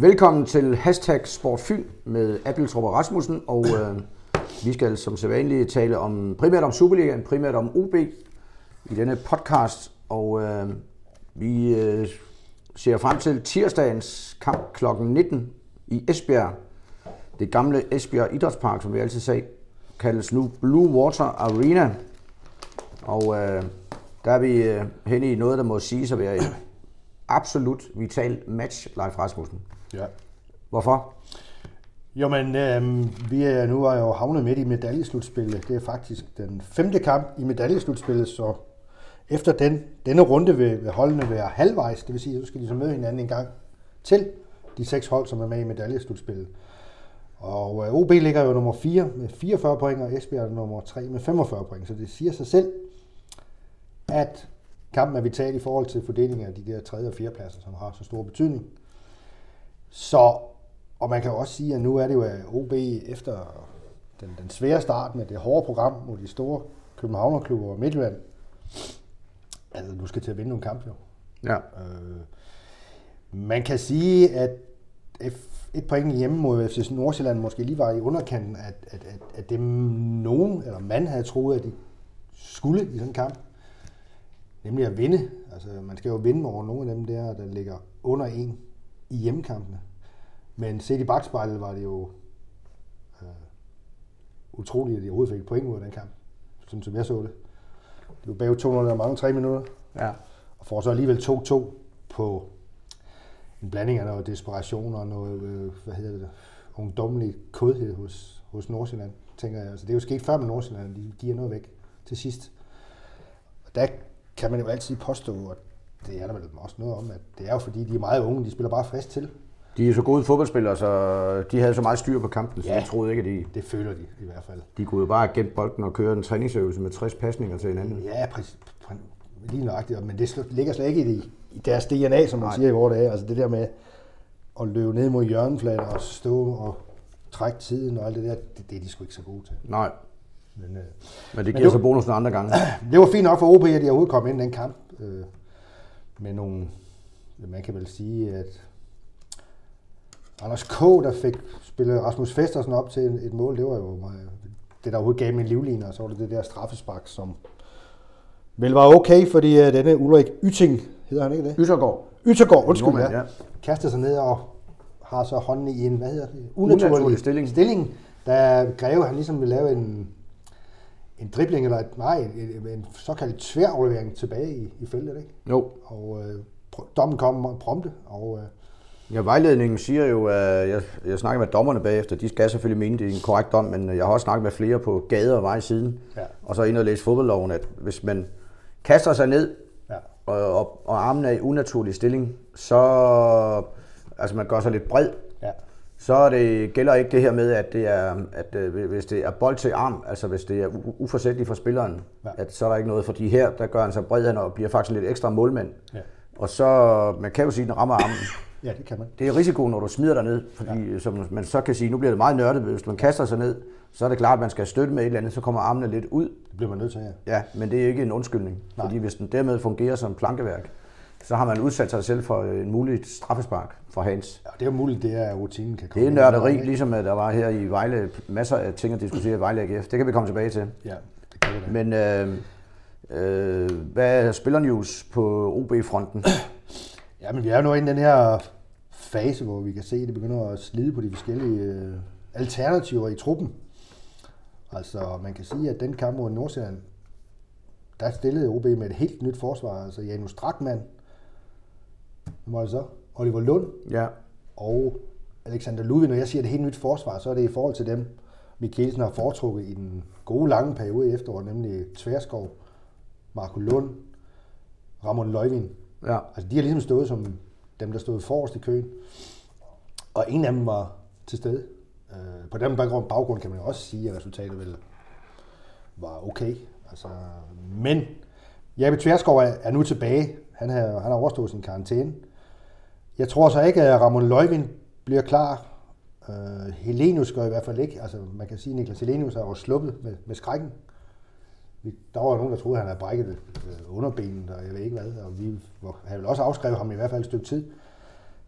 Velkommen til Hashtag Sportfyn med Appeltrup og Rasmussen, og øh, vi skal som sædvanligt tale om primært om Superligaen, primært om OB i denne podcast, og øh, vi øh, ser frem til tirsdagens kamp kl. 19 i Esbjerg. Det gamle Esbjerg Idrætspark, som vi altid sagde, kaldes nu Blue Water Arena. Og øh, der er vi øh, henne i noget, der må sige at være et absolut vital match, Leif Rasmussen. Ja. Hvorfor? Jo, men øh, vi er nu er jo havnet midt i medaljeslutspillet. Det er faktisk den femte kamp i medaljeslutspillet, så efter den, denne runde vil, vil holdene være halvvejs, det vil sige, at så skal de så møde hinanden en gang til de seks hold, som er med i medaljeslutspillet. Og øh, OB ligger jo nummer 4 med 44 point, og Esbjerg er nummer 3 med 45 point, så det siger sig selv, at kampen er vital i forhold til fordelingen af de der tredje og fjerde pladser, som har så stor betydning. Så, og man kan også sige, at nu er det jo OB efter den, den svære start med det hårde program mod de store Københavnerklubber og Midtjylland. Altså, du skal til at vinde nogle kampe jo. Ja. Øh, man kan sige, at et point hjemme mod FC Nordsjælland måske lige var i underkanten, at, at, at, at det nogen, eller man havde troet, at de skulle i sådan en kamp. Nemlig at vinde. Altså, man skal jo vinde over nogle af dem der, der ligger under en i hjemmekampene. Men set i bagspejlet var det jo øh, utroligt, at de overhovedet fik point ud af den kamp. Sådan som jeg så det. Det var bag 200 og mange, tre minutter. Ja. Og får så alligevel 2-2 på en blanding af noget desperation og noget, øh, hvad hedder det, ungdommelig kodhed hos, hos Nordsjælland, tænker jeg. Altså, det er jo sket før med Nordsjælland, de giver noget væk til sidst. Og der kan man jo altid påstå, at det er der vel også noget om, at det er jo fordi, de er meget unge, de spiller bare frisk til. De er så gode fodboldspillere, så de havde så meget styr på kampen, så ja, jeg troede ikke, at de... Det føler de i hvert fald. De kunne jo bare gemme bolden og køre en træningsøvelse med 60 pasninger til hinanden. Ja, præcis. Lige nøjagtigt, men det ligger slet ikke i, i deres DNA, som man Nej. siger i vores dage. Altså det der med at løbe ned mod hjørneflader og stå og trække tiden og alt det der, det, det er de sgu ikke så gode til. Nej. Men, øh, men det giver men det, så bonus nogle andre gange. Det var fint nok for OB, at de overhovedet kom ind i den kamp. Øh, med nogle, man kan vel sige, at Anders K., der fik spillet Rasmus Festersen op til et mål, det var jo det, der overhovedet gav min livliner, og så var det det der straffespark, som vel var okay, fordi uh, denne Ulrik Yting, hedder han ikke det? Yttergaard. Yttergaard, undskyld, ja. ja. Kaster sig ned og har så hånden i en, hvad hedder det? Unaturlig, Unaturlig stilling. stilling. Da Greve, han ligesom vil lave en, en dribling, eller et, nej, en, en såkaldt tværaflevering tilbage i, i feltet, ikke? Jo. Og øh, dommen kom prompte, og øh, Ja, vejledningen siger jo, at jeg, jeg snakker med dommerne bagefter, de skal selvfølgelig mene, det er en korrekt dom, men jeg har også snakket med flere på gader og vej siden, ja. og så ind og læse fodboldloven, at hvis man kaster sig ned, ja. og, og, og armen er i unaturlig stilling, så altså man gør sig lidt bred, så det, gælder ikke det her med, at, det er, at øh, hvis det er bold til arm, altså hvis det er uforsætteligt for spilleren, ja. at så er der ikke noget, fordi her, der gør han sig bred, og bliver faktisk lidt ekstra målmand. Ja. Og så, man kan jo sige, at den rammer armen. Ja, det kan man. Det er risiko, når du smider dig ned, fordi ja. som man så kan sige, nu bliver det meget nørdet, hvis man kaster sig ned, så er det klart, at man skal støtte med et eller andet, så kommer armene lidt ud. Det bliver man nødt til, ja. Ja, men det er ikke en undskyldning, Nej. fordi hvis den dermed fungerer som plankeværk, så har man udsat sig selv for en mulig straffespark fra Hans. Ja, det er muligt, det er rutinen kan komme. Det er nørderi, ligesom der var her i Vejle. Masser af ting at diskutere i Vejle AGF. Det kan vi komme tilbage til. Ja, det kan vi da. Men øh, øh, hvad er spillernews på OB-fronten? Ja, men vi er jo nu i den her fase, hvor vi kan se, at det begynder at slide på de forskellige øh, alternativer i truppen. Altså, man kan sige, at den kamp mod Nordsjælland, der stillede OB med et helt nyt forsvar. Altså, Janus Strakman, hvem var det så? Oliver Lund ja. og Alexander Ludvig. Når jeg siger et helt nyt forsvar, så er det i forhold til dem, Mikkelsen har foretrukket i den gode lange periode i efteråret, nemlig Tverskov, Marco Lund, Ramon Løjvin. Ja. Altså, de har ligesom stået som dem, der stod forrest i køen. Og en af dem var til stede. Øh, på den baggrund, baggrund kan man jo også sige, at resultatet vel var okay. Altså, men Jeppe Tverskov er, er nu tilbage. Han har, han har overstået sin karantæne. Jeg tror så ikke, at Ramon Løjvin bliver klar. Uh, Helenius gør i hvert fald ikke. Altså, man kan sige, at Niklas Helenius er jo sluppet med, med skrækken. Vi, Der var nogen, der troede, at han havde brækket øh, underbenet, og jeg ved ikke hvad. Og vi havde vel også afskrevet ham i hvert fald et stykke tid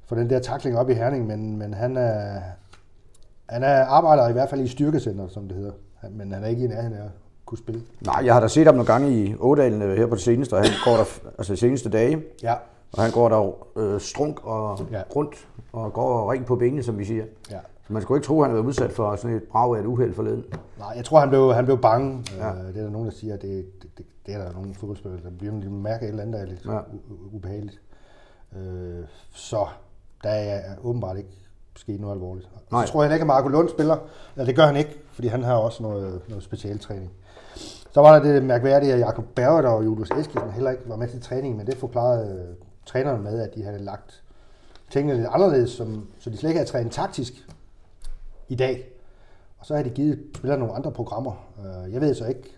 for den der takling op i Herning, men, men han er, han er arbejder i hvert fald i styrkecenter, som det hedder. Men han er ikke i nærheden af kunne spille. Nej, jeg har da set ham nogle gange i Ådalen øh, her på det seneste, og han går der, altså de seneste dage, Ja. og han går der øh, strunk og Ja. rundt, og går ring på benene, som vi siger. ja. Så man skulle ikke tro, at han var udsat for sådan et brag af et uheld forleden. Nej, jeg tror, han blev, han blev bange. Ja. Øh, det er der nogen, der siger, at det, det, det, det er der nogle fodboldspillere, der bliver de mærker et eller andet, der er lidt ja. Ubehageligt. Øh, så der er åbenbart ikke sket noget alvorligt. Nej. Så tror jeg ikke, at Marco Lund spiller. Ja, det gør han ikke, fordi han har også noget, noget specialtræning. Så var der det mærkværdige, at Jakob Berger og Julius Eskilsen heller ikke var med til træningen, men det forklarede øh, træneren med, at de havde lagt tingene lidt anderledes, som, så de slet ikke havde trænet taktisk i dag. Og så har de givet spillerne nogle andre programmer. Øh, Jeg ved så ikke.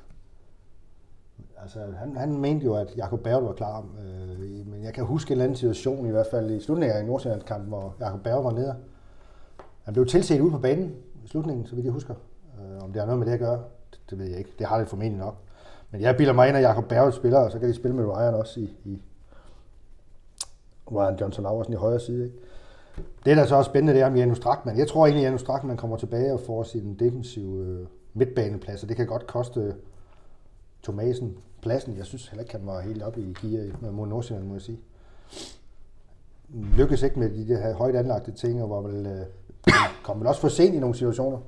Altså, han, han mente jo, at Jakob Berg var klar. Øh, men jeg kan huske en eller anden situation, i hvert fald i slutningen af Nordsjællandskampen, hvor Jakob Berg var nede. Han blev tilset ude på banen i slutningen, så vidt jeg husker. Øh, Om det har noget med det at gøre, det, ved jeg ikke. Det har det formentlig nok. Men jeg bilder mig ind, at Jakob Berg spiller, og så kan de spille med Ryan også i, i Ryan Johnson Laversen i højre side. Ikke? Det, der så også spændende, det er om Janus Strakman. Jeg tror egentlig, at Janus Strakman kommer tilbage og får sin defensive øh, midtbaneplads, og det kan godt koste Thomasen pladsen. Jeg synes heller ikke, han var helt oppe i gear med mod Nordsjælland, må jeg sige. Lykkes ikke med de der højt anlagte ting, og var vel, øh, kom vel også for sent i nogle situationer.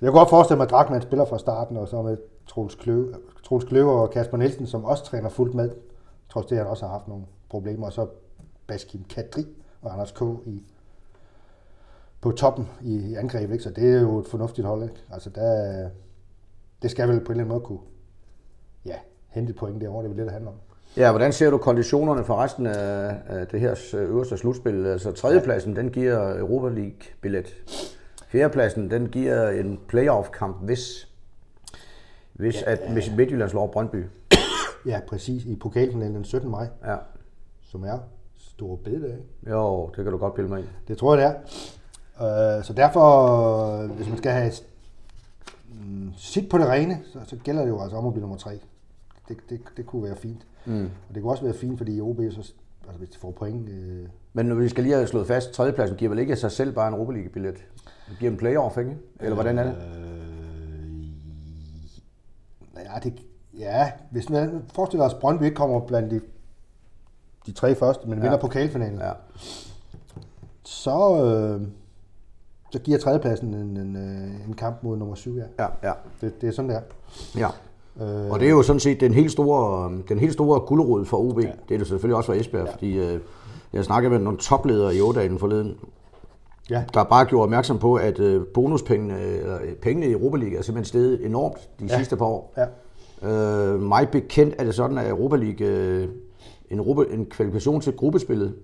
Jeg kunne godt forestille mig, at Drakman spiller fra starten, og så med Troels Kløver, Troels Kløver og Kasper Nielsen, som også træner fuldt med. Trods det, han også har haft nogle problemer. Og så Baskim Kadri og Anders K. i, på toppen i, i angreb. Ikke? Så det er jo et fornuftigt hold. Ikke? Altså, der, det skal vel på en eller anden måde kunne ja, hente et point derovre. Det er vel det, det handler om. Ja, hvordan ser du konditionerne for resten af, af det her øverste slutspil? Altså tredjepladsen, den giver Europa League-billet. Fjerdepladsen, den giver en playoff-kamp, hvis, hvis, at, hvis Midtjylland slår Brøndby. Ja, præcis. I pokalfinalen den 17. maj, Ja. som er store bededag. Jo, det kan du godt pille mig ind. Det tror jeg, det er. Øh, så derfor, hvis man skal have et, mm, sit på det rene, så, så gælder det jo altså om at blive nummer tre. Det, det, det kunne være fint. Mm. Og det kunne også være fint, fordi OB, så, altså hvis de får point... Øh, Men når vi skal lige have slået fast, tredjepladsen giver vel ikke sig selv bare en Europa League-billet? Det giver en playoff, ikke? Eller hvordan er det? Øh, ja, det, ja, hvis man forestiller os, at Brøndby ikke kommer blandt de, de tre første, men ja. vinder pokalfinalen, ja. Ja. så, øh, så giver tredjepladsen en, en, øh, en kamp mod nummer syv, ja. Ja, ja. Det, det er sådan, det er. ja. Øh, Og det er jo sådan set den helt store, den helt store guldrod for OB. Ja. Det er det selvfølgelig også for Esbjerg, ja. fordi øh, jeg snakkede med nogle topledere i Ådalen forleden, ja, der bare gjorde opmærksom på, at øh, bonuspengene, eller øh, pengene i Europa League er simpelthen steget enormt de ja. sidste par år. ja. Øh, mig bekendt er det sådan, at Europa League, øh, en, Europa, en kvalifikation til gruppespillet,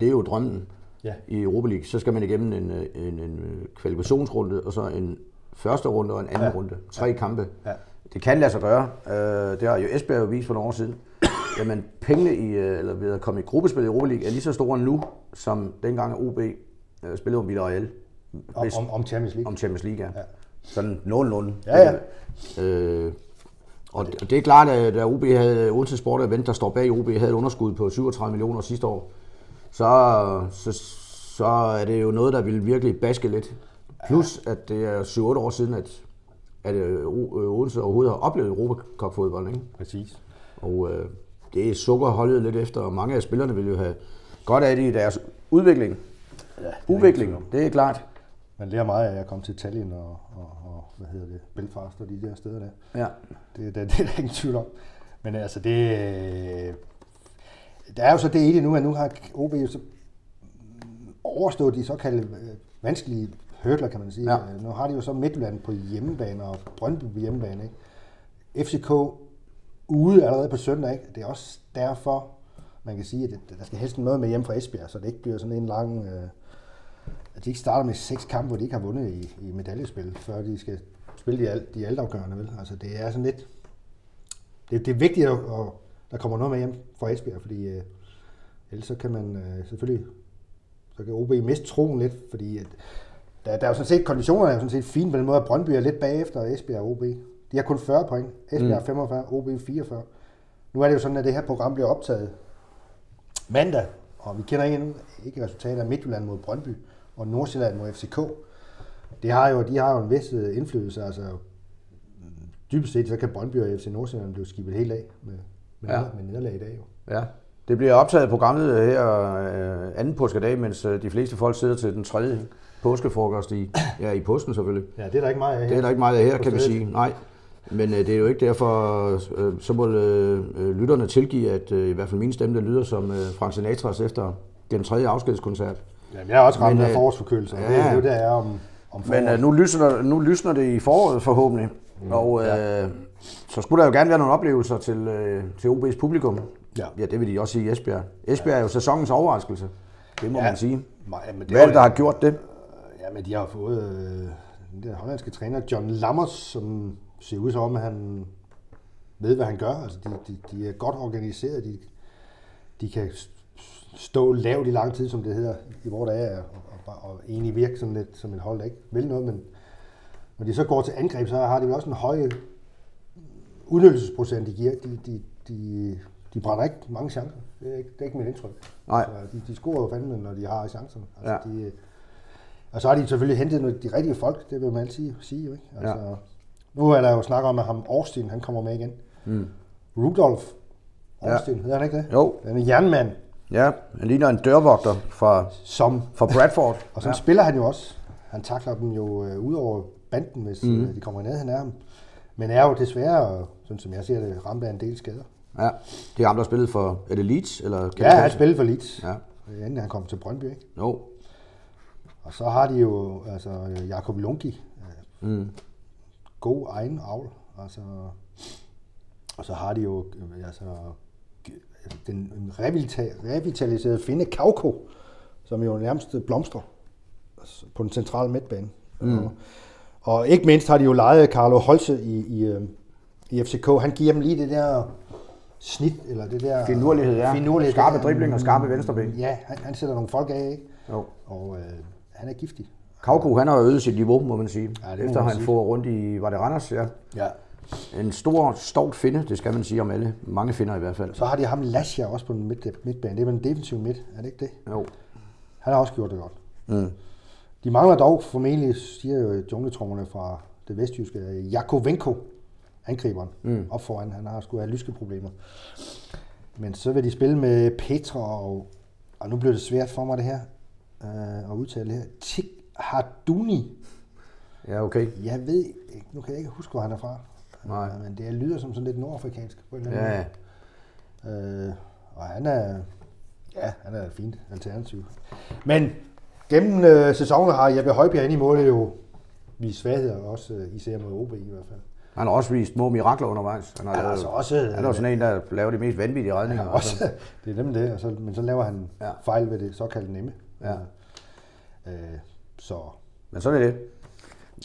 det er jo drømmen Ja. i Europa League. Så skal man igennem en, en, en kvalifikationsrunde, og så en første runde og en anden ja. runde. Tre ja. kampe. Ja. Det kan lade sig gøre. Øh, det har jo Esbjerg jo vist for nogle år siden. Jamen, pengene i, øh, eller ved at komme i gruppespil i Europa League er lige så store nu, som dengang OB øh, spillede om Villarreal. Om, om, om Champions League. om Champions League, ja. Ja. Sådan 0-0. Ja, ja. Øh, og det, og det er klart, at da OB havde Odense Sport Event, der står bag OB, havde et underskud på 37 millioner sidste år, så, så, så er det jo noget, der vil virkelig baske lidt. Plus, at det er 7-8 år siden, at, at øh, Odense overhovedet har oplevet Europacup-fodbold. Ikke? Præcis. Og øh, det er sukkerholdet lidt efter, og mange af spillerne vil jo have godt af det i deres udvikling. Ja, Udvikling, det er klart. Man lærer meget af at komme til Tallinn og, og, og hvad hedder det, Belfast og de der steder der. Ja. Det, det, det er der ingen tvivl om. Men altså, det... øh, Der er jo så det i det nu, at nu har OB jo så overstået de såkaldte øh, vanskelige hurdler, kan man sige. Ja. Nu har de jo så Midtjylland på hjemmebane og Brøndby på hjemmebane. Ikke? FCK ude allerede på søndag. Ikke? Det er også derfor, man kan sige, at det- der skal helst noget med hjem fra Esbjerg, så det ikke bliver sådan en lang... Øh, at de ikke starter med seks kampe, hvor de ikke har vundet i, i medaljespil, før de skal spille de, alt, de altafgørende. Vel? Altså, det er sådan lidt... Det, det er vigtigt, at, at der kommer noget med hjem fra Esbjerg, fordi øh, ellers så kan man øh, selvfølgelig... Så kan OB miste troen lidt, fordi at, der, der er jo sådan set, konditionerne er jo sådan set fine på den måde, at Brøndby er lidt bagefter Esbjerg og OB. De har kun 40 point. Esbjerg mm. 45, OB 44. Nu er det jo sådan, at det her program bliver optaget mandag, Og vi kender ikke, ikke resultater af Midtjylland mod Brøndby og Nordsjælland mod FCK. Det har jo, de har jo en vis øh, indflydelse. Altså, dybest set, så kan Brøndby og FC Nordsjælland blive skibet helt af med, med, Ja. med nederlag i dag. Jo. Ja. Det bliver optaget programmet her øh, anden påskedag, mens øh, de fleste folk sidder til den tredje påskefrokost i, ja, i påsken selvfølgelig. Ja, det er der ikke meget af Det er der ikke meget af her, kan vi sige. Nej. Men øh, det er jo ikke derfor, øh, så må øh, øh, lytterne tilgive, at øh, i hvert fald min stemme, der lyder som øh, Frank Sinatras efter den tredje afskedskoncert. Jamen, jeg er også ramt Men, af øh, forårsforkølelse, og det ja. er jo det, der er om, om Men foråret. øh, nu, lysner, nu lysner det i foråret forhåbentlig, og øh, så skulle der jo gerne være nogle oplevelser til, øh, til OB's publikum. Ja. ja, det vil de også sige i Esbjerg. Esbjerg er jo sæsonens overraskelse, det må Ja. man sige. Nej, men det Hvad er det, der har gjort det? Ja, men de har fået øh, den der hollandske træner, John Lammers, som ser ud som om, at han ved, hvad han gør. Altså, de, de, de er godt organiseret. De, de kan stå lavt i lang tid, som det hedder, i hvor der er, og, og, og egentlig virke sådan lidt som et hold, der ikke vil noget, men når de så går til angreb, så har de vel også en høj udnyttelsesprocent, de giver. De, de, de, de brænder ikke mange chancer. Det er ikke, det er ikke mit indtryk. Nej. Så de, de scorer jo fandme, når de har chancerne. Altså, Ja. de, og så har de selvfølgelig hentet de rigtige folk, det vil man altid sige. Ikke? Altså, Ja. Nu er der jo snak om, at ham Austin, han kommer med igen. Mm. Rudolf Ja. Austin, hedder han ikke det? Jo, Han er jernmand, ja, han ligner en dørvogter fra, som, fra Bradford. og sådan ja. spiller han jo også. Han takler dem jo øh, ud over banden, hvis mm. de kommer i nærheden af ham. Men er jo desværre, sådan som jeg ser det, ramt af en del skader. Ja, det er ham, der spillede for, er det Leeds? Eller Ja, han spillede for Leeds, Ja, ja. inden han kom til Brøndby. Ikke? jo. Og så har de jo altså, Jakob Lunki, øh, Mm. God egen avl. Altså, og så har de jo øh, altså, den revita- revitaliserede finde Kauko, som jo nærmest blomstrer altså, på den centrale midtbane. Mm. Og, og ikke mindst har de jo lejet Carlo Holse i, i, øh, i FCK. Han giver dem lige det der snit, eller det der... Finurlighed, ja. Finurlighed. Skarpe driblinger, skarpe venstreben. Ja, han, han sætter nogle folk af, ikke? jo. Og øh, han er giftig. Kauko, han har øget sit niveau, må man sige. Ja, det Efter man han sige. får rundt i, var det Randers? Ja. Ja. En stor, stolt finde, det skal man sige om alle. Mange finder i hvert fald. Så har de ham Lasja også på den midt, midtbane. Det er en defensiv midt, er det ikke det? Jo. Han har også gjort det godt. Mm. De mangler dog formentlig, siger jo jungletrummerne fra det vestjyske, Jakovenko, angriberen, mm. op foran. Han har sgu have lyske problemer. Men så vil de spille med Petra og, og nu bliver det svært for mig det her, øh, at udtale det her, Tik Harduni. Ja, okay. Jeg ved ikke, nu kan jeg ikke huske, hvor han er fra. Nej. Øh, men det lyder som sådan lidt nordafrikansk på en eller anden Ja, måde. Øh, og han er, ja, han er et fint alternativ. Men gennem øh, sæsonen har Jeppe Højbjerg inde i målet jo vist svagheder, også øh, især mod OB i hvert fald. han har også vist små mirakler undervejs. Han har, er lavet, altså også, han er jo sådan en, der laver de mest vanvittige redninger. Ja, også, det er nemlig det, og så, men så laver han Ja. ja. fejl ved det såkaldte nemme. Ja. Øh, så Men sådan er det.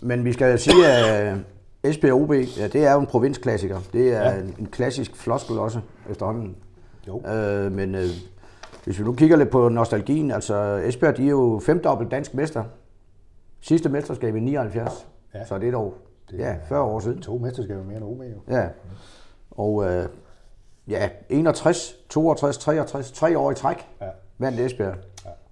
Men vi skal sige, at øh, Esbjerg OB, ja, det er jo en provinsklassiker. Det er ja. En, en klassisk floskel også efterhånden. jo, Øh, men øh, hvis vi nu kigger lidt på nostalgien, altså Esbjerg, de er jo femdobbelt dansk mester. Sidste mesterskab i 79. Ja. Så det er dog Det ja, er- 40 år siden. to mesterskaber mere end OB jo. Ja. Og øh, ja, 61, 62, 63, tre år i træk Ja. vandt Esbjerg.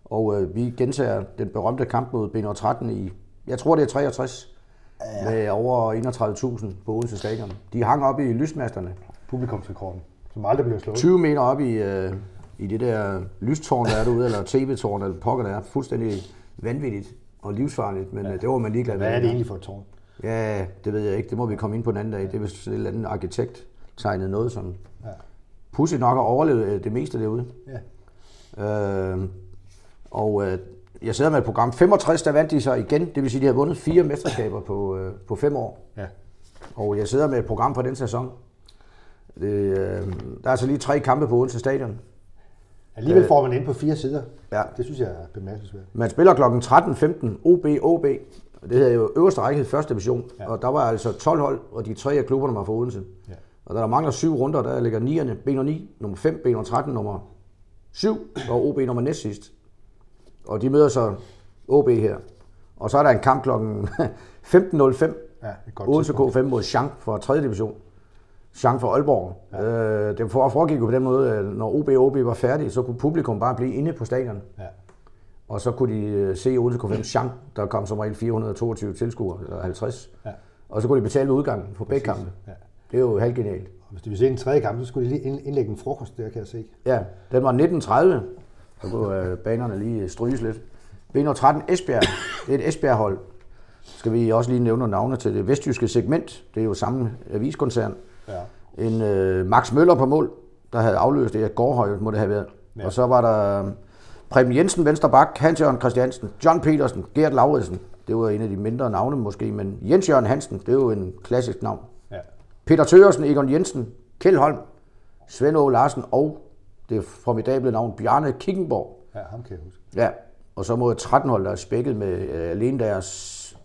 Og øh, vi gentager den berømte kamp mod B13 i, jeg tror det er 63, ja. med over 31.000 på Odense Stadion. De hang op i lysmasterne. Publikumsrekorden, som aldrig blev slået. 20 meter op i, øh, i det der lystårn, der er derude, eller tv-tårn, eller pokker der er. Fuldstændig vanvittigt og livsfarligt, men ja. det var man ligeglad med. Hvad er det egentlig for et tårn? Ja, det ved jeg ikke. Det må vi komme ind på en anden dag. Det er vist et eller andet arkitekt tegnet noget, som Ja. pudsigt nok har overlevet øh, det meste derude. Ja. Øh, og øh, jeg sidder med et program. 65, der vandt de så igen. Det vil sige, de har vundet fire mesterskaber på, øh, på fem år. ja. Og jeg sidder med et program for den sæson. Det, øh, der er altså lige tre kampe på Odense Stadion. Alligevel får man ind på fire sider. Ja. Det synes jeg er bemærkelsesværdigt. Man spiller kl. 13.15 OB OB. Det hedder jo øverste række i første division. Ja. Og der var altså 12 hold, og de tre af klubberne var fra Odense. Ja. Og der mangler syv runder, der ligger 9'erne, B nummer 9, nummer 5, B nummer 13, nummer 7 og OB nummer næst sidst. Og de møder så OB her. Og så er der en kamp kl. 15.05, Ja, Odense tidspunkt. K5 mod Chang fra 3. division. Jean for Aalborg. Ja. Øh, det foregik jo på den måde, når OB og OB var færdige, så kunne publikum bare blive inde på stadion. Ja. Og så kunne de øh, se Odense K5 Jean, der kom som regel 422 tilskuere, eller 50. Ja. Og så kunne de betale ved udgangen på begge kampe. Ja. Det er jo halvgenialt. Hvis de vil se en tredje kamp, så skulle de lige indlægge en frokost der, kan jeg se. Ja, den var 1930. Så kunne øh, banerne lige stryges lidt. B13 Esbjerg, det er et Esbjerg-hold. Skal vi også lige nævne navne til det vestjyske segment. Det er jo samme aviskoncern. Ja. En øh, Max Møller på mål, der havde afløst det, at Gårdhøj må det have været. Ja. Og så var der øh, Preben Jensen, venstre bak, Hans Jørgen Christiansen, John Petersen, Gert Lauritsen. Det var en af de mindre navne måske, men Jens Jørgen Hansen, det er jo en klassisk navn. Ja. Peter Tøresen, Egon Jensen, Kjeld Holm, Svend Aage Larsen og det formidable navn Bjarne Kickenborg. Ja, ham kan jeg huske. Ja, og så mod 13 hold, der er spækket med uh, alene deres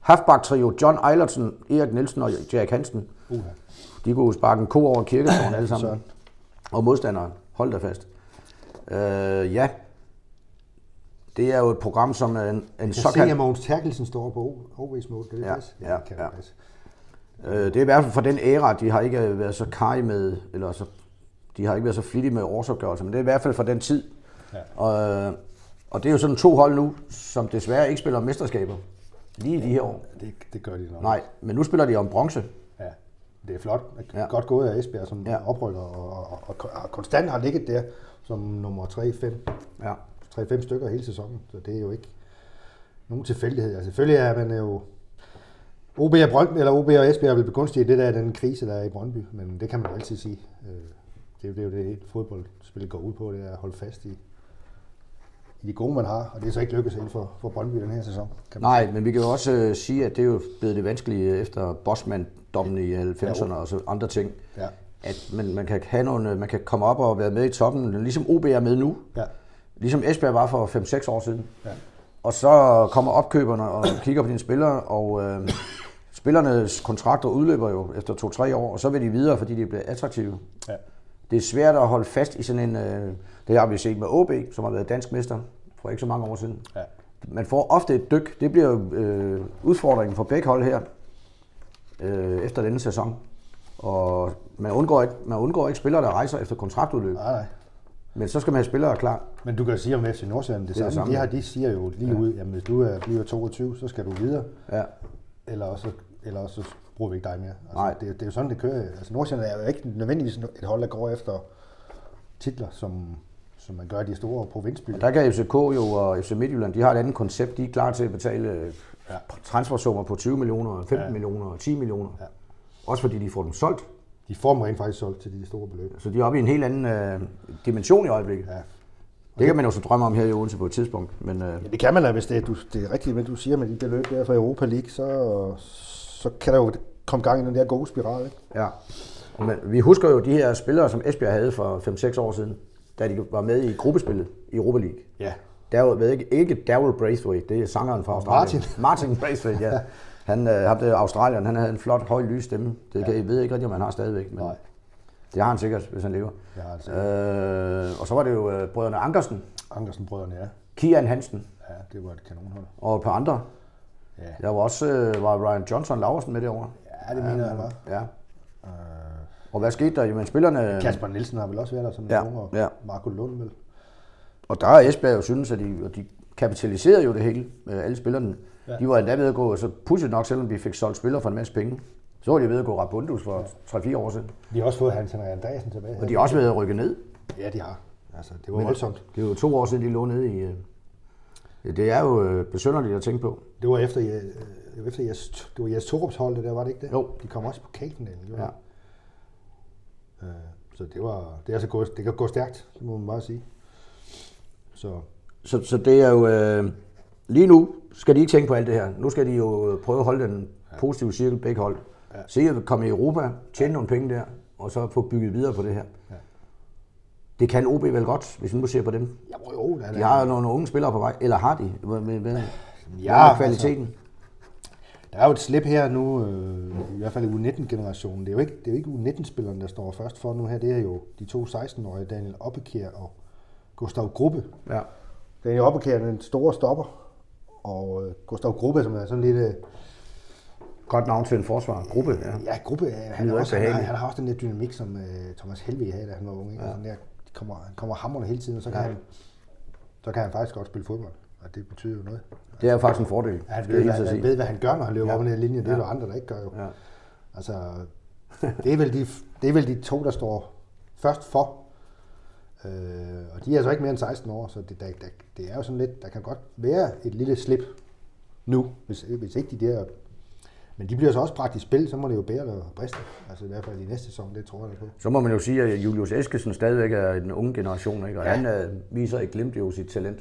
halfback-trio, John Eilertsen, Erik Nielsen og Jack Hansen. Uh-huh. De kunne sparke en ko over kirketårn alle sammen. og modstanderen, hold da fast. Uh, ja, det er jo et program, som en, en såkaldt... Jeg kan se, at Mogens Terkelsen står på OV's mål. Det er ja, det ja, ja, ja. Øh, det er i hvert fald for den æra, de har ikke været så kaj med, eller så, de har ikke været så flittige med årsopgørelser, men det er i hvert fald for den tid. Ja. Og, og det er jo sådan to hold nu, som desværre ikke spiller mesterskaber. Lige i de her år. Det, det gør de nok. Nej, men nu spiller de om bronze. Ja, det er flot. Ja. Godt gået af Esbjerg, som ja. oprykker og, og, og, og konstant har ligget der som nummer 3-5. Ja. 3-5 stykker hele sæsonen, så det er jo ikke nogen tilfældighed. Altså, selvfølgelig er man jo OB og, Brøndby, eller OB og Esbjerg vil begunstige det der den krise, der er i Brøndby, men det kan man jo altid sige. Øh, det er jo det, er jo det fodboldspillet går ud på, det er at holde fast i, i de gode, man har, og det er så ikke lykkedes inden for, for Brøndby den her sæson. Kan Nej, sige. men vi kan jo også uh, sige, at det er jo blevet det vanskelige efter Bosman-dommen i 90'erne og så andre ting. Ja. At man, man, kan have nogle, man kan komme op og være med i toppen, ligesom OB er med nu. Ja. Ligesom Esbjerg var for 5-6 år siden. Ja. Og så kommer opkøberne og kigger på dine spillere, og øh, spillernes kontrakter udløber jo efter 2-3 år, og så vil de videre, fordi de bliver attraktive. Ja. Det er svært at holde fast i sådan en... Øh, det har vi set med OB, som har været dansk mester for ikke så mange år siden. Ja. Man får ofte et dyk. Det bliver jo øh, udfordringen for begge hold her øh, efter denne sæson. Og man undgår, ikke, man undgår ikke spillere, der rejser efter kontraktudløb. Nej, nej. Men så skal man have spillere klar. Men du kan sige om FC Nordsjælland det, det, samme. De, her, de siger jo lige ja. ud, at hvis du er, bliver 22, så skal du videre. Ja. Eller også, eller også bruger vi ikke dig mere. Altså, Nej. Det, det, er jo sådan, det kører. Altså, Nordsjælland er jo ikke nødvendigvis et hold, der går efter titler, som, som man gør i de store provinsbyer. Og der kan FCK jo og FC Midtjylland, de har et andet koncept. De er klar til at betale ja. transfersummer på 20 millioner, 15 ja. millioner, 10 millioner. Ja. Også fordi de får dem solgt de får dem rent faktisk solgt til de store beløb. Så de er oppe i en helt anden øh, dimension i øjeblikket. Ja. Det kan man jo så drømme om her i Odense på et tidspunkt. Men, øh... ja, det kan man da, hvis det er, du, det er rigtigt, men du siger med de beløb der fra Europa League, så, så kan der jo komme gang i den der gode spiral. Ikke? Ja, men vi husker jo de her spillere, som Esbjerg havde for 5-6 år siden, da de var med i gruppespillet i Europa League. Ja. Der var ikke, ikke Daryl Braithwaite, det er sangeren fra Australien. Martin. Martin Braithwaite, ja. Han, øh, ham der Australien, han havde en flot, høj, lys stemme. Det kan, jeg ved ikke rigtig, om han har stadigvæk, men Nej. det har han sikkert, hvis han lever. Det har han sikkert. Øh, og så var det jo øh, brødrene Ankersen. Ankersen-brødrene, ja. Kian Hansen. Ja, det var et kanonhold. Og et par andre. Ja. Der var også øh, var Ryan Johnson Laversen med derovre. Ja, det mener jeg var. Ja. Øh. Og hvad skete der? Jamen spillerne... Kasper Nielsen har vel også været der som ja, en og ja. Marco Lund vel. Og der er Esbjerg jo synes, at de, de kapitaliserede jo det hele, med alle spillerne. Ja. De var endda ved at gå, så pudsigt nok, selvom vi fik solgt spillere for en masse penge, så var de ved at gå Rabundus for ja. 3-4 år siden. De har også fået Hans Henrik Andreasen tilbage. Og de har også været at rykke ned. Ja, de har. Altså, det var Men voldsomt. Det er jo to år siden, de lå nede i... Det er jo øh, besynderligt at tænke på. Det var efter, øh, efter jeres, det var jeres Torups hold, det der, var det ikke det? Jo. De kom også på Katendal. Ja. Øh, så det var, det er altså gået, det kan gå stærkt, må man bare sige. Så, så, så det er jo, øh, lige nu skal de ikke tænke på alt det her. Nu skal de jo prøve at holde den positive cirkel begge hold. Ja. Se at komme i Europa, tjene ja. nogle penge der, og så få bygget videre på det her. Ja. Det kan OB vel godt, hvis vi nu ser på dem. Ja, jo, de har jo nogle unge spillere på vej, eller har de? Hvad, hvad, hvad ja, er kvaliteten? Altså, der er jo et slip her nu, øh, i hvert fald i U19-generationen. Det er jo ikke, det er jo ikke U19-spillerne, der står først for nu her. Det er jo de to 16-årige, Daniel Oppekær og Gustav Gruppe. Ja. Daniel Oppekær er den store stopper, og øh, Gustav Gruppe, som er sådan lidt... Øh, Godt navn til en forsvar. Gruppe, ja. Ja, gruppe. Han, Lyder er også, han, han har også den der dynamik, som uh, Thomas Helvig havde, da han var ung. Ikke? Ja. Altså, der, de kommer, han kommer hammerne hele tiden, og så kan, han, så kan han faktisk godt spille fodbold. Og det betyder jo noget. Det er jo faktisk en fordel. Han skal ved, hvad, han ved, hvad han gør, når han løber Ja. ja. op ad den linje. Det er Ja. jo andre, der ikke gør jo. Ja. Altså, det er, vel de, det er vel de to, der står først for. Øh, og de er altså ikke mere end 16 år, så det, der, der, det er jo sådan lidt, der kan godt være et lille slip nu, hvis, hvis ikke de der... Men de bliver så også bragt i spil, så må det jo bære eller briste. Altså i hvert fald i næste sæson, det tror jeg på. Så må man jo sige, at Julius Eskesen stadigvæk er den unge generation, ikke? og ja. Ja. han øh, viser ikke glimt jo sit talent.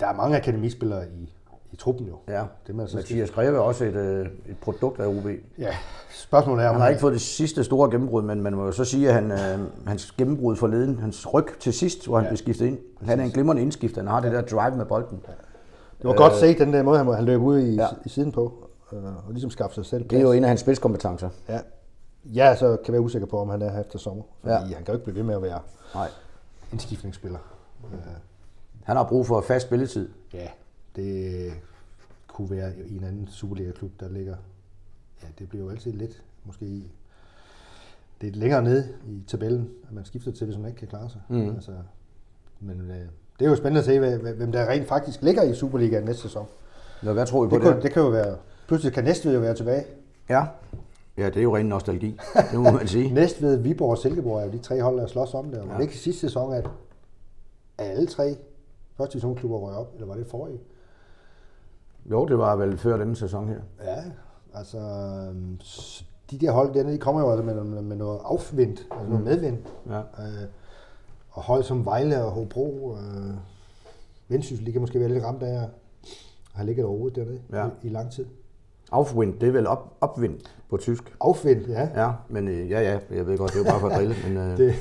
Der er mange akademispillere i, i truppen jo. Ja. Det man så Mathias Greve er også et, øh, et produkt af OB. Ja, spørgsmålet er, Han har ikke fået det sidste store gennembrud, men man må jo så sige, at han, øh, hans gennembrud forleden, hans ryg til sidst, hvor han ja. blev skiftet ind, han er en glimrende indskifter. Han har det der drive med bolden. Det var godt set, den der måde, han, løb ud i, Ja. ja. i siden på, øh, og ligesom skaffe sig selv Det er jo en af hans spidskompetencer. Ja. Ja, så kan jeg være usikker på, om han er her efter sommer. Fordi Ja. han kan jo ikke blive ved med at være Nej. en skiftningsspiller. Øh, Han har brug for fast spilletid. ja, det kunne være i en anden Superliga-klub, der ligger... Ja, det bliver jo altid lidt, måske lidt længere nede i tabellen, at man skifter til, hvis man ikke kan klare sig. Mhm. Altså, men øh, det er jo spændende at se, hvem der rent faktisk ligger i Superligaen næste sæson. Nå, hvad tror I på Det, det? kunne, det kan jo være... Pludselig kan Næstved jo være tilbage. Ja. ja, det er jo ren nostalgi. Det må man sige. Næstved, Viborg og Silkeborg er jo de tre hold, der slås om det. Og var det ikke sidste sæson, at alle tre første divisionsklubber røg op? Eller var det forrige? Jo, det var vel før denne sæson her. Ja, altså... De der hold dernede, de kommer jo altså med, med, med noget afvind, altså noget medvind. Ja. Øh, og hold som Vejle og Hobro, øh, Vendsyssel, de kan måske være lidt ramt af at have ligget overhovedet dernede Ja. i, i lang tid. Aufwind, det er vel op, opvind på tysk. Afvind, ja. Ja, men øh, ja, ja, jeg ved godt, det er jo bare for at drille. Men, øh, Det,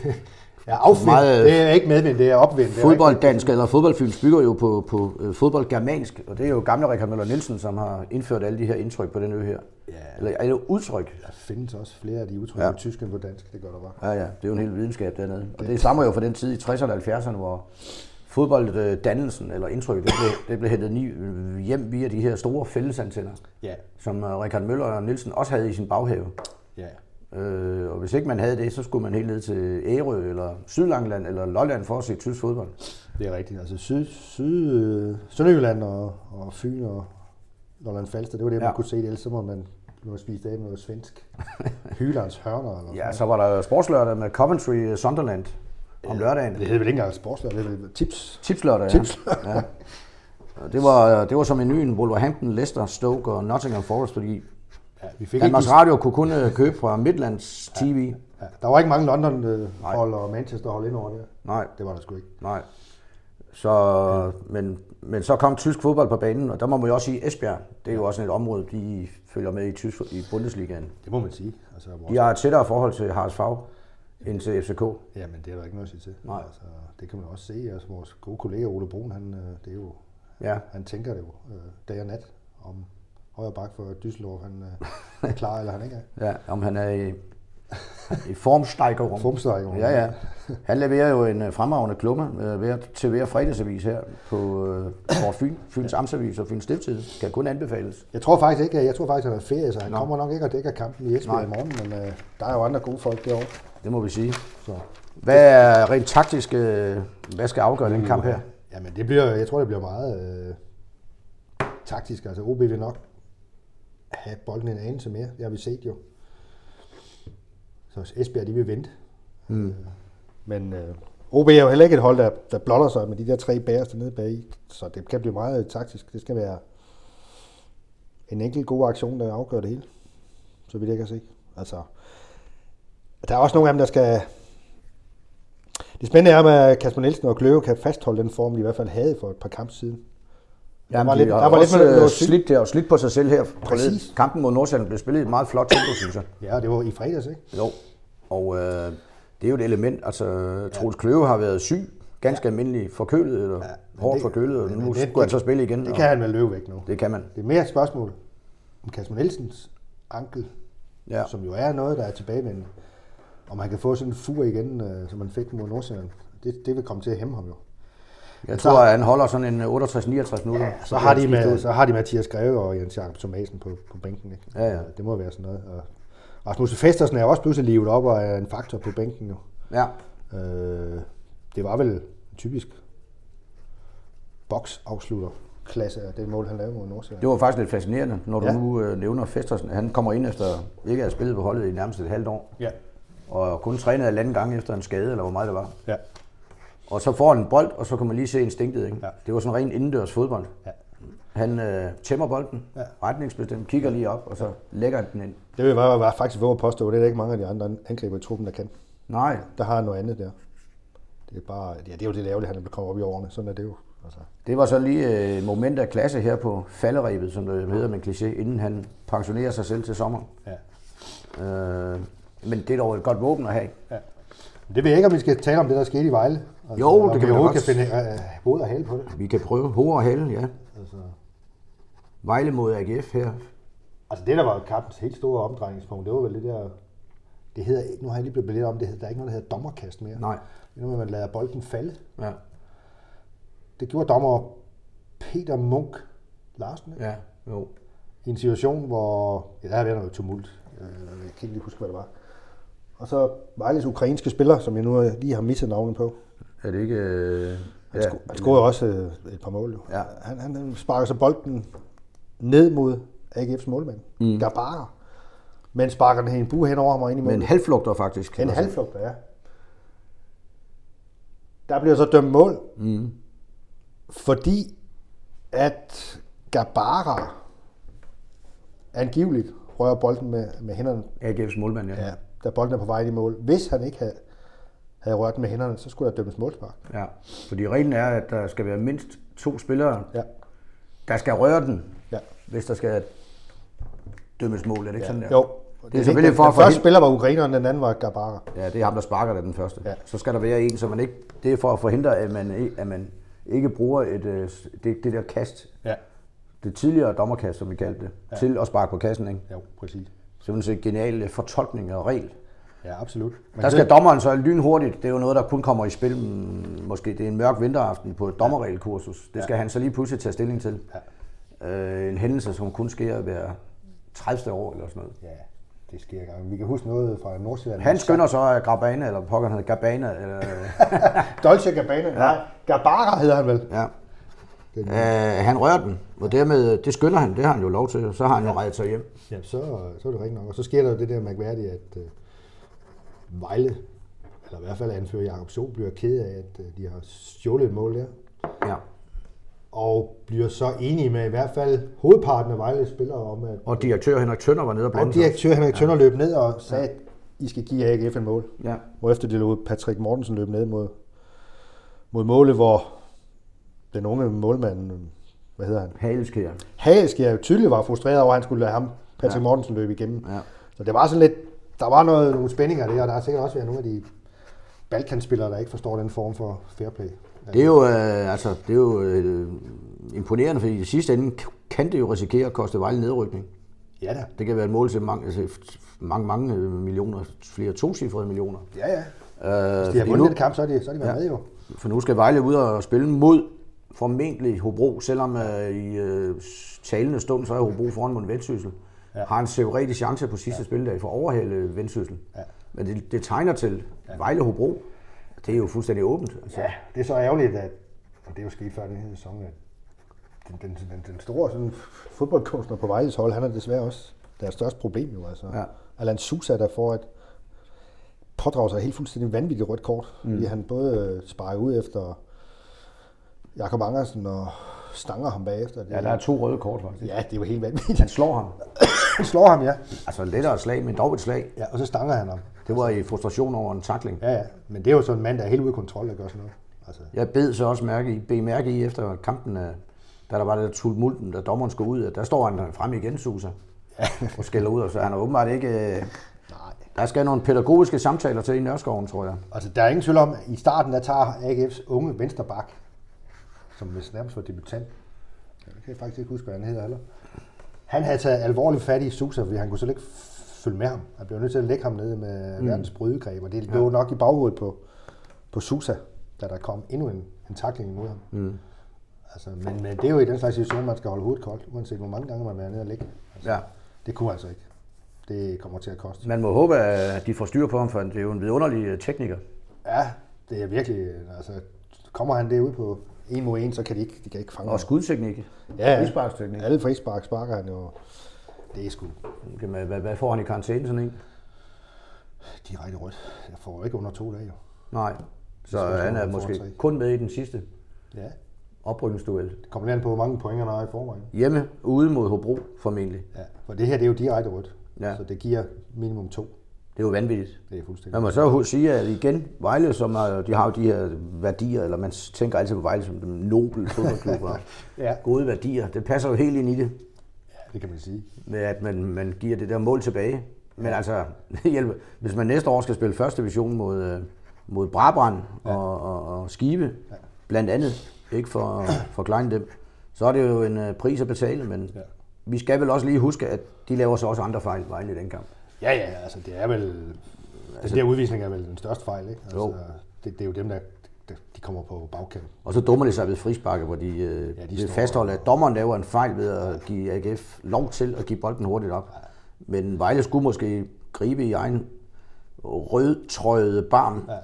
ja, afvind, Meget- det er ikke medvind, det er opvind. Det er Fodbolddansk eller fodboldfyns bygger jo på, på øh, fodboldgermansk, og det er jo gamle Richard Møller Nielsen, som har indført alle de her indtryk på den ø her. Ja. Eller alle udtryk. Der findes også flere af de udtryk Ja. på tysk end på dansk, det gør der bare. Ja, ja, det er jo en hel videnskab dernede. Og det stammer jo fra den tid i 60'erne og 70'erne, hvor fodbolddannelsen eller indtrykket, det blev, det blev hentet hjem via de her store fællesantenner, Ja, som øh, Richard Møller og Nielsen også havde i sin baghave. ja. Øh, og hvis ikke man havde det, så skulle man helt ned til Ærø eller Sydlangeland eller Lolland for at se tysk fodbold. Det er rigtigt. Altså syd, syd, øh, Sønderjylland og, og Fyn og Lolland Falster, det var det, man Ja. kunne se det. Ellers så må man nu spise af med noget svensk. Hylands hørner eller Ja, sådan så var der sportslørdag med Coventry øh, Sunderland om lørdagen. Det hedder vel ikke engang sportslør, det vel tips. Tipslørdag, ja. Tipslørdag. ja. Det var, det var som menuen Wolverhampton, Leicester, Stoke og Nottingham Forest, fordi Ja, vi fik Danmarks ikke, Radio kunne kun øh, købe fra Midlands TV. ja, der var ikke mange London-hold og Manchester-hold ind over det. Nej, Det var der sgu ikke. nej. Så, men, men så kom tysk fodbold på banen, og der må man jo også sige, Esbjerg, det er jo også et område, de følger med i, tysk, i Bundesligaen. Det må man sige. Altså, De har et tættere forhold til Harsfag end til FCK. Jamen, det er der ikke noget at sige til. Nej. Altså, det kan man også se. Altså, vores gode kollega Ole Brun, han, øh, det er jo, Ja, han tænker det jo øh, dag og nat om højre bak for Düsseldorf, han øh, er klar eller han ikke er. ja om han er i, i formstejkerum. Formstrækker. Ja, ja. Han leverer jo en øh, fremragende klumme øh, ved at til hver fredagsavis her på øh, Sport Fyn, Fyns Amtsavis og Fyns Stiftstid. Kan kun anbefales. Jeg tror faktisk ikke, jeg tror faktisk, han er ferie, så han Nå. kommer nok ikke og dækker kampen i Esbjerg i morgen, men øh, der er jo andre gode folk derovre. Det må vi sige. Så. Hvad er rent taktisk, øh, hvad skal afgøre den kamp her? Jamen, det bliver, jeg tror, det bliver meget øh, taktisk. Altså, OB vil nok have bolden en anelse mere. Det har vi set jo. Så Esbjerg, de vil vente. Mm. Øh, men øh, OB er jo heller ikke et hold, der, der blotter sig med de der tre bagerste nede bag. Så det kan blive meget taktisk. Det skal være en enkelt god aktion, der afgør det hele. Så vidt jeg kan se. Altså, der er også nogle af dem, der skal... Det spændende er, at Kasper Nielsen og Kløve kan fastholde den form, de i hvert fald havde for et par kampe siden. Jamen, var lidt- der var lidt med øh, slidt, der, og slidt på sig selv her. Præcis. Kampen mod Nordsjælland blev spillet i et meget flot tempo, synes jeg. Ja, det var i fredags, ikke? Jo, og øh, det er jo et element. Altså, Troels Kløve har været syg, ganske almindelig forkølet, eller ja, hårdt det- forkølet, og nu det- skulle han så spille igen. Det og kan han vel løbe væk nu. det kan man. Det er mere et spørgsmål om Kasper Nielsens ankel, Ja. ja. som jo er noget, der er tilbagevendende. Om han kan få sådan en fur igen, øh, som han fik mod Nordsjælland. Det, det vil komme til at hæmme ham jo. Jeg tror, at han holder sådan en 68-69 minutter. Ja, så, har de med, så har de Mathias Greve og Jens Jakob Thomasen på, på bænken. Ikke? Ja, ja. Det må være sådan noget. Og Rasmus Festersen er også pludselig livet op og er en faktor på bænken nu. Ja, Øh, det var vel typisk boksafslutter klasse af det mål, han lavede mod Nordsjælland. det var faktisk lidt fascinerende, når du Ja. nu øh, nævner Festersen. Han kommer ind efter ikke at have spillet på holdet i nærmest et halvt år, Ja. Og kun trænet en anden gang efter en skade, eller hvor meget det var. Ja. Og så får han en bold, og så kan man lige se instinktet. Ikke? Ja. Det var sådan ren indendørs fodbold. Ja. Han øh, tæmmer bolden, Ja. retningsbestemt, kigger lige op, og så lægger han den ind. Det vil jeg bare faktisk våge at påstå, det er der ikke mange af de andre angriber i truppen, der kan. Nej, Der har han noget andet der. Det er, bare, ja, det er jo det ærgerlige, han er kommet op i årene. Sådan er det jo. Altså. det var så lige øh, et moment af klasse her på falderæbet, som det hedder med kliché, inden han pensionerer sig selv til sommer. Ja. Øh, men det er dog et godt våben at have. Ja. Det ved jeg ikke, om vi skal tale om det, der skete i Vejle. Altså, Jo, det kan vi overhovedet godt. kan finde øh, hoved og hale på det. Vi kan prøve hoved og hale, ja. Altså, Vejle mod AGF her. altså det, der var kampens helt store omdrejningspunkt, det var vel det der... Det hedder, nu har jeg lige blevet belært om, det hedder, der er ikke noget, der hedder dommerkast mere. Nej. Det er noget, man lader bolden falde. Ja, Det gjorde dommer Peter Munk Larsen ikke? ja, jo. i en situation, hvor ja, der har været noget tumult. Øh, Jeg kan ikke lige huske, hvad det var. Og så Vejles ukrainske spiller, som jeg nu lige har misset navnet på. Er det ikke... Øh, Han, ja, sko- han scorede også øh, et par mål. Jo. Ja. Han, han, sparker så bolden ned mod AGF's målmand, mm. Gabara. Men sparker den en bue hen over ham og ind i Men målet. halvflugter faktisk. En halvflugt, ja. Der bliver så dømt mål, Mm. fordi at Gabara angiveligt rører bolden med, med hænderne, AGF's målmand, ja. ja, da bolden er på vej i mål. Hvis han ikke havde, havde rørt den med hænderne, så skulle der dømmes målspark. ja. Fordi reglen er, at der skal være mindst to spillere, Ja, der skal røre den, ja. hvis der skal dømmes mål. Er det ikke sådan der? Jo. Det er selvfølgelig for den, den første spiller var ukraineren, den anden var Gabara. Ja, det er ham, der sparker det den første. Ja. Så skal der være en, så man ikke... Det er for at forhindre, at man, ikke- at man ikke bruger et, øh, det, det der kast, Ja. det tidligere dommerkast, som vi kaldte det, ja. til at sparke på kassen. Ikke? Jo, præcis. Simpelthen en genial fortolkning og regel. Ja, absolut. Men Der skal dommeren så lynhurtigt, det er jo noget, der kun kommer i spil, mm, måske det er en mørk vinteraften på et dommerregelkursus. Det skal han så lige pludselig tage stilling til. Øh, en hændelse, som kun sker hver 30. år eller sådan noget. Ja, det sker gang. Vi kan huske noget fra Nordsjælland. Han skynder så at Grabana, eller pokker han hedder Gabana, eller, Dolce Gabbana. Ja. Nej, Gabara hedder han vel. ja. Øh, han rører den, og dermed, det skynder han, det har han jo lov til, så har han jo reddet sig hjem. Ja, så, så er det rigtigt nok. Og så sker der jo det der mærkværdige, at uh, Vejle, eller i hvert fald anfører Jakob So, bliver ked af, at uh, de har stjålet et mål der. Ja. Og bliver så enige med i hvert fald hovedparten af Vejles spillere om, at Og direktør Henrik Tønder var nede og blande og direktør Henrik Tønder løb ned og sagde, at I skal give AGF en mål. Ja. Hvorefter de lod Patrick Mortensen løbe ned mod, mod målet, hvor den unge målmand, hvad hedder han, Haleskær. Haleskær tydeligt var frustreret over, at han skulle lade ham, Patrick Ja. Mortensen, løbe igennem. Ja. Så det var sådan lidt, der var noget, nogle spændinger der, og der har sikkert også været nogle af de Balkanspillere, der ikke forstår den form for fair play. Det er jo, øh, altså, det er jo øh, imponerende, fordi i sidste ende kan det jo risikere at koste Vejle nedrykning. Ja da. Det kan være et mål til mange, altså, mange, mange øh, millioner, flere tocifrede millioner. Ja, ja. Øh, Hvis de har vundet nu, den kamp, så er de, så er de været Ja. med jo. for nu skal Vejle ud og spille mod formentlig Hobro, selvom øh, i øh, talende stund, så er Hobro foran mod Vendsyssel. Ja. Har en teoretisk chance på sidste ja. spildag for at overhale Vendsyssel. Ja. Men det, det tegner til ja. Vejle Hobro. Det er jo fuldstændig åbent. Altså. Ja, det er så ærgerligt, at, og det er jo sket før den her sæson, at den, den, den, den store sådan, fodboldkunstner på Vejles hold, han er desværre også deres største problem jo. Altså. Ja. Alan Sousa, der får et pådrager sig helt fuldstændig vanvittigt rødt kort, mm. fordi han både øh, sparer ud efter Jakob Angersen og stanger ham bagefter. Det, Ja, der er to røde kort faktisk. ja, det er jo helt vanvittigt. Han slår ham. Slår ham, ja. Altså lettere slag, men dog et slag. ja. og så stanger han ham. Det var i frustration over en takling. Ja, ja. Men det er jo sådan en mand, der er helt ude af kontrol, der gør sådan noget. Altså, Jeg bed så også mærke i, bed mærke i efter kampen, øh, da der var det der tumulten, da dommeren skulle ud, at der står han frem igen, Susa, og skælder ud, og så han er åbenbart ikke... øh, nej. Der skal nogle pædagogiske samtaler til i Nørreskoven, tror jeg. Altså, der er ingen tvivl om, at i starten, der tager AGF's unge vensterbak, som vist nærmest var debutant. Jeg kan faktisk ikke huske, hvad han hedder heller. Han havde taget alvorligt fat i Sousa, fordi han kunne slet ikke følge med ham. Han blev nødt til at lægge ham nede med mm. verdens brydegreb, og det lå nok i baghovedet på, på Sousa. da der kom endnu en, en takling imod ham. Mm. Altså, men, men det er jo i den slags situation, man skal holde hovedet koldt, uanset hvor mange gange man er nede og ligge. Altså, Ja. Det kunne altså ikke. Det kommer til at koste. Man må håbe, at de får styr på ham, for det er jo en vidunderlig øh, tekniker. Ja, det er virkelig, altså, kommer han derud på en mod en, så kan de ikke, de kan ikke fange Og skudteknik. Ja, ja. Frisparksteknik. Alle frispark sparker han jo. Det er sgu Hvad, hvad, hvad får han i karantæne sådan en? direkte rødt. Jeg får ikke under to dage jo. Nej. Så Så han er måske kun med i den sidste Ja, oprykningsduel. det kommer an på, hvor mange point han har i forvejen. Hjemme, ude mod Hobro formentlig. Ja, for det her, det er jo direkte rødt. Ja. Så det giver minimum to. Det er jo vanvittigt. Det er fuldstændig. Man må så sige, at igen, Vejle, som er, de har jo de her værdier, eller man tænker altid på Vejle som den noble fodboldklub, og Ja. gode værdier. Det passer jo helt ind i det, Ja, det kan man sige. med at man, man giver det der mål tilbage. Men altså, det hjælper. hvis man næste år skal spille første division mod, øh, mod Brabrand og, og, og Skive, blandt andet, ikke for, for kleine dem, så er det jo en øh, pris at betale, men Ja. vi skal vel også lige huske, at de laver så også andre fejl, Vejle i den kamp. Ja, ja, altså det er vel... Altså, den der udvisning er vel den største fejl, ikke? Altså, Jo. Det, det er jo dem, der, de kommer på bagkant. Og så dummer de sig ved frisparket, hvor de, øh, Ja, de vil fastholde, at dommeren laver en fejl ved at give AGF lov til at give bolden hurtigt op. Men Vejle skulle måske gribe i egen rødtrøjede barm Ja.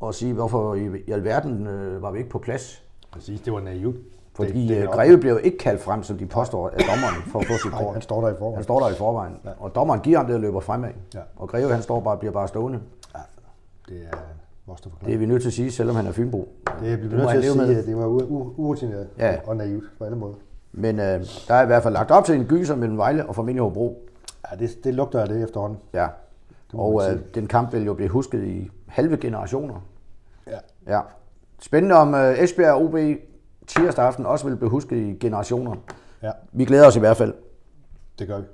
og sige, hvorfor i, i alverden øh, var vi ikke på plads. Præcis, det var naivt. Fordi det, det, det, det Greve bliver jo ikke kaldt frem, som de påstår af dommeren, for at få sit kort. han står der i forvejen. Han står der i forvejen. Ja. Og dommeren giver ham det og løber fremad. Ja. Og Greve han står bare bliver bare stående. Ja, det er vores Det er vi nødt til at sige, selvom han er Fynbo. Det bliver må nødt til at sige, med. at det var urutineret Ja. og naivt på alle måder. Men øh, der er i hvert fald lagt op til en gyser mellem Vejle og familie Hobro. Ja, det, det lugter af det efterhånden. Ja. må Og øh, den kamp vil jo blive husket i halve generationer. Ja. Ja. Spændende om øh, Esbjerg og OB tirsdag aften også vil blive husket i generationer. ja, Vi glæder os i hvert fald. det gør vi.